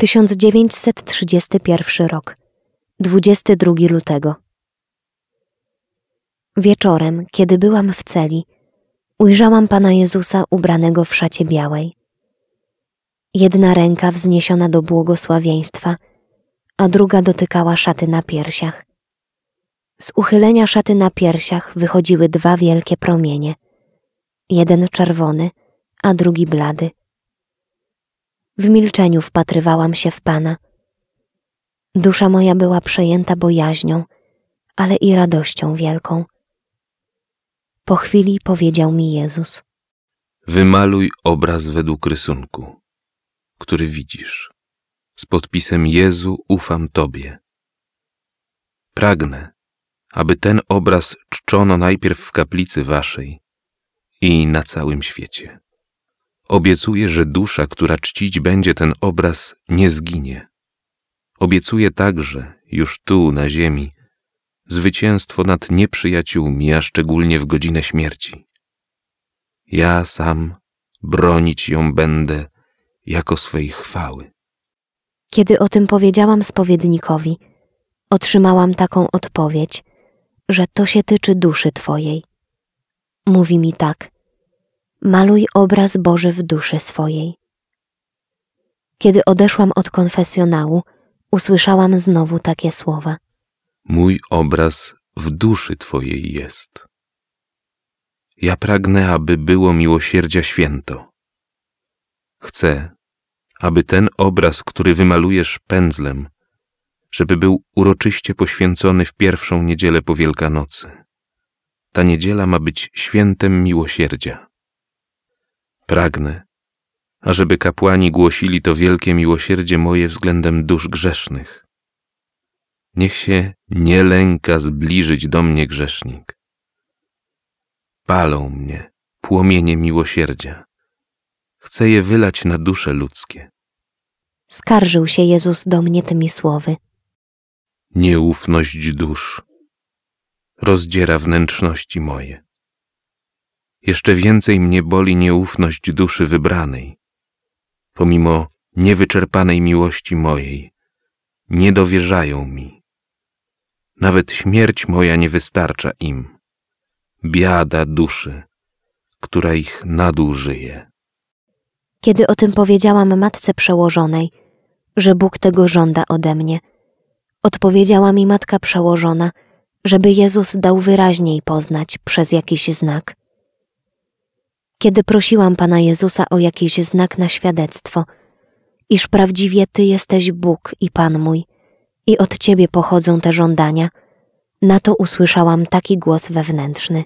1931 rok, 22 lutego. Wieczorem, kiedy byłam w celi, ujrzałam Pana Jezusa ubranego w szacie białej. Jedna ręka wzniesiona do błogosławieństwa, a druga dotykała szaty na piersiach. Z uchylenia szaty na piersiach wychodziły dwa wielkie promienie, jeden czerwony, a drugi blady. W milczeniu wpatrywałam się w Pana. Dusza moja była przejęta bojaźnią, ale i radością wielką. Po chwili powiedział mi Jezus: Wymaluj obraz według rysunku, który widzisz, z podpisem Jezu ufam Tobie. Pragnę, aby ten obraz czczono najpierw w kaplicy Waszej i na całym świecie. Obiecuję, że dusza, która czcić będzie ten obraz, nie zginie. Obiecuję także, już tu, na ziemi, zwycięstwo nad nieprzyjaciółmi, a szczególnie w godzinę śmierci. Ja sam bronić ją będę jako swej chwały. Kiedy o tym powiedziałam spowiednikowi, otrzymałam taką odpowiedź, że to się tyczy duszy Twojej. Mówi mi tak: maluj obraz Boży w duszy swojej. Kiedy odeszłam od konfesjonału, usłyszałam znowu takie słowa. Mój obraz w duszy Twojej jest. Ja pragnę, aby było miłosierdzia święto. Chcę, aby ten obraz, który wymalujesz pędzlem, żeby był uroczyście poświęcony w pierwszą niedzielę po Wielkanocy. Ta niedziela ma być świętem miłosierdzia. Pragnę, ażeby kapłani głosili to wielkie miłosierdzie moje względem dusz grzesznych. Niech się nie lęka zbliżyć do mnie grzesznik. Palą mnie płomienie miłosierdzia. Chcę je wylać na dusze ludzkie. Skarżył się Jezus do mnie tymi słowy. Nieufność dusz rozdziera wnętrzności moje. Jeszcze więcej mnie boli nieufność duszy wybranej, pomimo niewyczerpanej miłości mojej. Nie dowierzają mi. Nawet śmierć moja nie wystarcza im. Biada duszy, która ich nadużyje. Kiedy o tym powiedziałam matce przełożonej, że Bóg tego żąda ode mnie, odpowiedziała mi matka przełożona, żeby Jezus dał wyraźniej poznać przez jakiś znak. Kiedy prosiłam Pana Jezusa o jakiś znak na świadectwo, iż prawdziwie Ty jesteś Bóg i Pan mój, i od Ciebie pochodzą te żądania, na to usłyszałam taki głos wewnętrzny.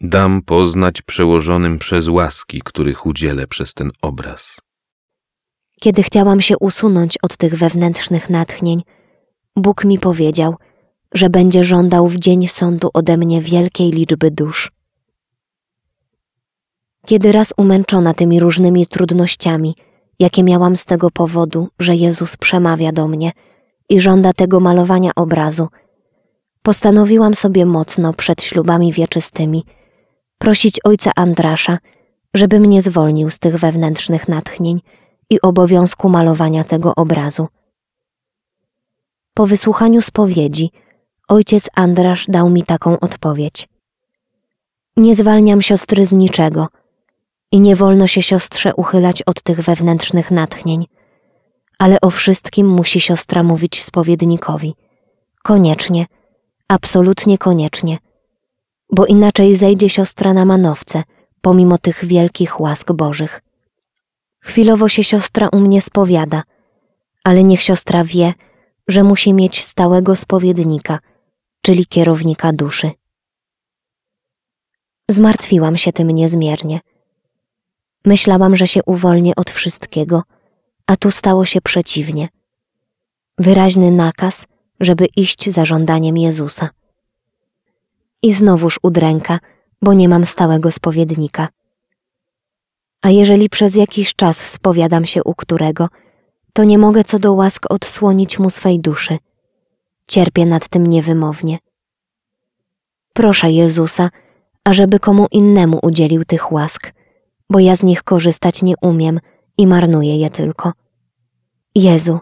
Dam poznać przełożonym przez łaski, których udzielę przez ten obraz. Kiedy chciałam się usunąć od tych wewnętrznych natchnień, Bóg mi powiedział, że będzie żądał w dzień sądu ode mnie wielkiej liczby dusz. Kiedy raz umęczona tymi różnymi trudnościami, jakie miałam z tego powodu, że Jezus przemawia do mnie i żąda tego malowania obrazu, postanowiłam sobie mocno przed ślubami wieczystymi prosić ojca Andrasza, żeby mnie zwolnił z tych wewnętrznych natchnień i obowiązku malowania tego obrazu. Po wysłuchaniu spowiedzi, ojciec Andrasz dał mi taką odpowiedź. Nie zwalniam siostry z niczego i nie wolno się siostrze uchylać od tych wewnętrznych natchnień, ale o wszystkim musi siostra mówić spowiednikowi. Koniecznie, absolutnie koniecznie, bo inaczej zejdzie siostra na manowce, pomimo tych wielkich łask Bożych. Chwilowo się siostra u mnie spowiada, ale niech siostra wie, że musi mieć stałego spowiednika, czyli kierownika duszy. Zmartwiłam się tym niezmiernie. Myślałam, że się uwolnię od wszystkiego, a tu stało się przeciwnie. Wyraźny nakaz, żeby iść za żądaniem Jezusa. I znowuż udręka, bo nie mam stałego spowiednika. A jeżeli przez jakiś czas spowiadam się u którego, to nie mogę co do łask odsłonić mu swej duszy. Cierpię nad tym niewymownie. Proszę Jezusa, ażeby komu innemu udzielił tych łask, bo ja z nich korzystać nie umiem i marnuję je tylko. Jezu,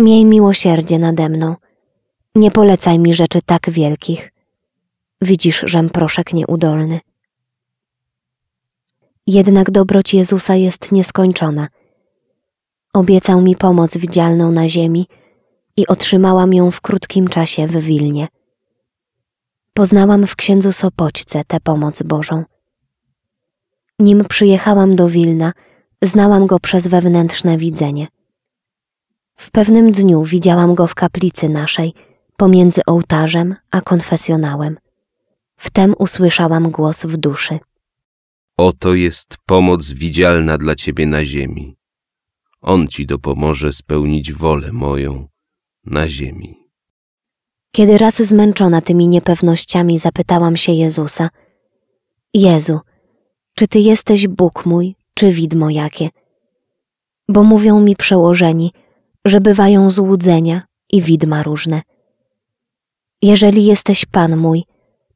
miej miłosierdzie nade mną. Nie polecaj mi rzeczy tak wielkich. Widzisz, żem proszek nieudolny. Jednak dobroć Jezusa jest nieskończona. Obiecał mi pomoc widzialną na ziemi i otrzymałam ją w krótkim czasie w Wilnie. Poznałam w księdzu Sopoćce tę pomoc Bożą. Nim przyjechałam do Wilna, znałam go przez wewnętrzne widzenie. W pewnym dniu widziałam go w kaplicy naszej, pomiędzy ołtarzem a konfesjonałem. Wtem usłyszałam głos w duszy. Oto jest pomoc widzialna dla ciebie na ziemi. On ci dopomoże spełnić wolę moją na ziemi. Kiedy raz zmęczona tymi niepewnościami zapytałam się Jezusa: Jezu, czy Ty jesteś Bóg mój, czy widmo jakie? Bo mówią mi przełożeni, że bywają złudzenia i widma różne. Jeżeli jesteś Pan mój,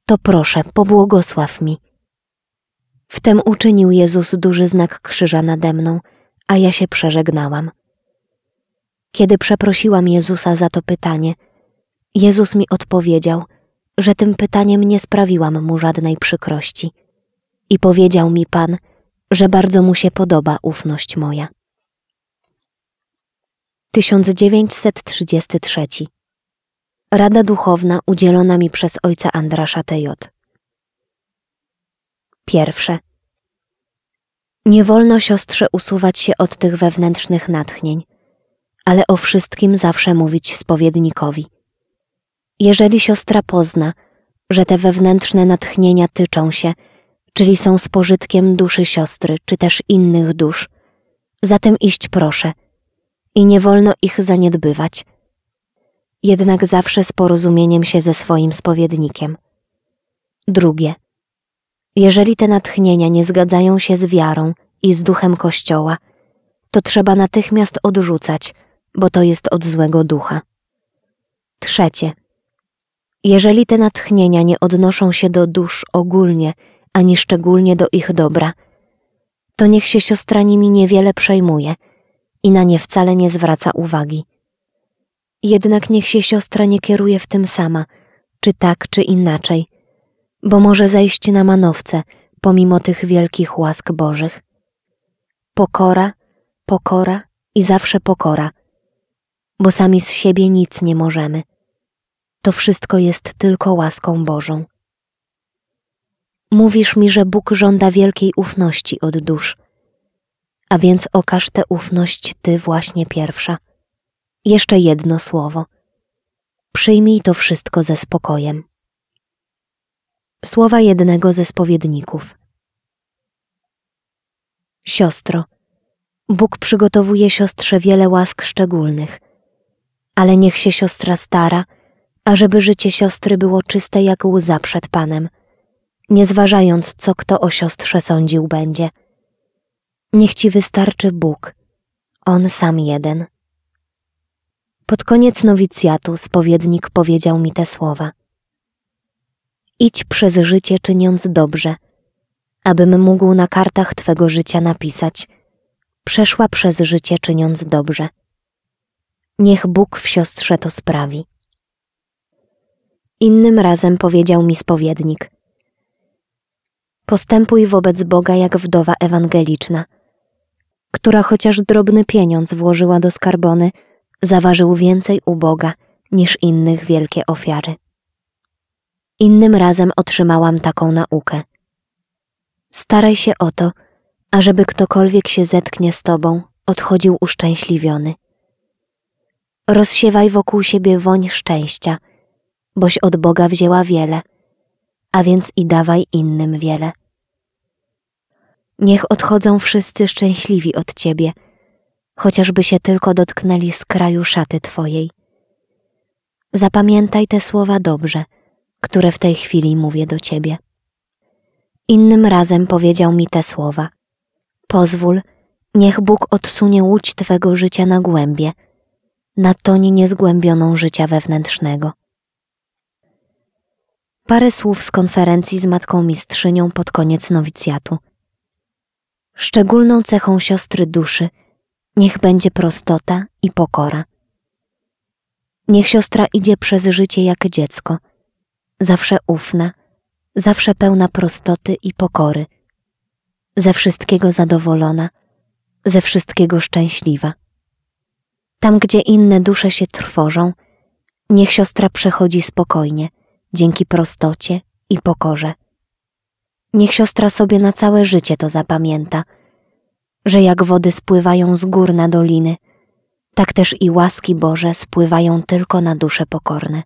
to proszę, pobłogosław mi. Wtem uczynił Jezus duży znak krzyża nade mną, a ja się przeżegnałam. Kiedy przeprosiłam Jezusa za to pytanie, Jezus mi odpowiedział, że tym pytaniem nie sprawiłam mu żadnej przykrości. I powiedział mi Pan, że bardzo mu się podoba ufność moja. 1933 Rada duchowna udzielona mi przez ojca Andrasza TJ. Pierwsze. Nie wolno siostrze usuwać się od tych wewnętrznych natchnień, ale o wszystkim zawsze mówić spowiednikowi. Jeżeli siostra pozna, że te wewnętrzne natchnienia tyczą się, czyli są spożytkiem duszy siostry, czy też innych dusz, zatem iść proszę i nie wolno ich zaniedbywać. Jednak zawsze z porozumieniem się ze swoim spowiednikiem. Drugie. Jeżeli te natchnienia nie zgadzają się z wiarą i z duchem Kościoła, to trzeba natychmiast odrzucać, bo to jest od złego ducha. Trzecie. Jeżeli te natchnienia nie odnoszą się do dusz ogólnie, ani szczególnie do ich dobra, to niech się siostra nimi niewiele przejmuje i na nie wcale nie zwraca uwagi. Jednak niech się siostra nie kieruje w tym sama, czy tak, czy inaczej, bo może zejść na manowce pomimo tych wielkich łask Bożych. Pokora, pokora i zawsze pokora, bo sami z siebie nic nie możemy. To wszystko jest tylko łaską Bożą. Mówisz mi, że Bóg żąda wielkiej ufności od dusz, a więc okaż tę ufność Ty właśnie pierwsza. Jeszcze jedno słowo. Przyjmij to wszystko ze spokojem. Słowa jednego ze spowiedników. Siostro, Bóg przygotowuje siostrze wiele łask szczególnych, ale niech się siostra stara, ażeby życie siostry było czyste jak łza przed Panem, nie zważając, co kto o siostrze sądził będzie. Niech ci wystarczy Bóg, On sam jeden. Pod koniec nowicjatu spowiednik powiedział mi te słowa. Idź przez życie czyniąc dobrze, abym mógł na kartach Twego życia napisać Przeszła przez życie czyniąc dobrze. Niech Bóg w siostrze to sprawi. Innym razem powiedział mi spowiednik: Postępuj wobec Boga jak wdowa ewangeliczna, która chociaż drobny pieniądz włożyła do skarbony, zaważył więcej u Boga niż innych wielkie ofiary. Innym razem otrzymałam taką naukę. Staraj się o to, ażeby ktokolwiek się zetknie z tobą, odchodził uszczęśliwiony. Rozsiewaj wokół siebie woń szczęścia, boś od Boga wzięła wiele, a więc i dawaj innym wiele. Niech odchodzą wszyscy szczęśliwi od ciebie, chociażby się tylko dotknęli z kraju szaty twojej. Zapamiętaj te słowa dobrze, które w tej chwili mówię do ciebie. Innym razem powiedział mi te słowa: Pozwól, niech Bóg odsunie łódź twego życia na głębie, na toń niezgłębioną życia wewnętrznego. Parę słów z konferencji z matką mistrzynią pod koniec nowicjatu. Szczególną cechą siostry duszy Niech będzie prostota i pokora. Niech siostra idzie przez życie jak dziecko, zawsze ufna, zawsze pełna prostoty i pokory, ze wszystkiego zadowolona, ze wszystkiego szczęśliwa. Tam, gdzie inne dusze się trwożą, niech siostra przechodzi spokojnie, dzięki prostocie i pokorze. Niech siostra sobie na całe życie to zapamięta, że jak wody spływają z gór na doliny, tak też i łaski Boże spływają tylko na dusze pokorne.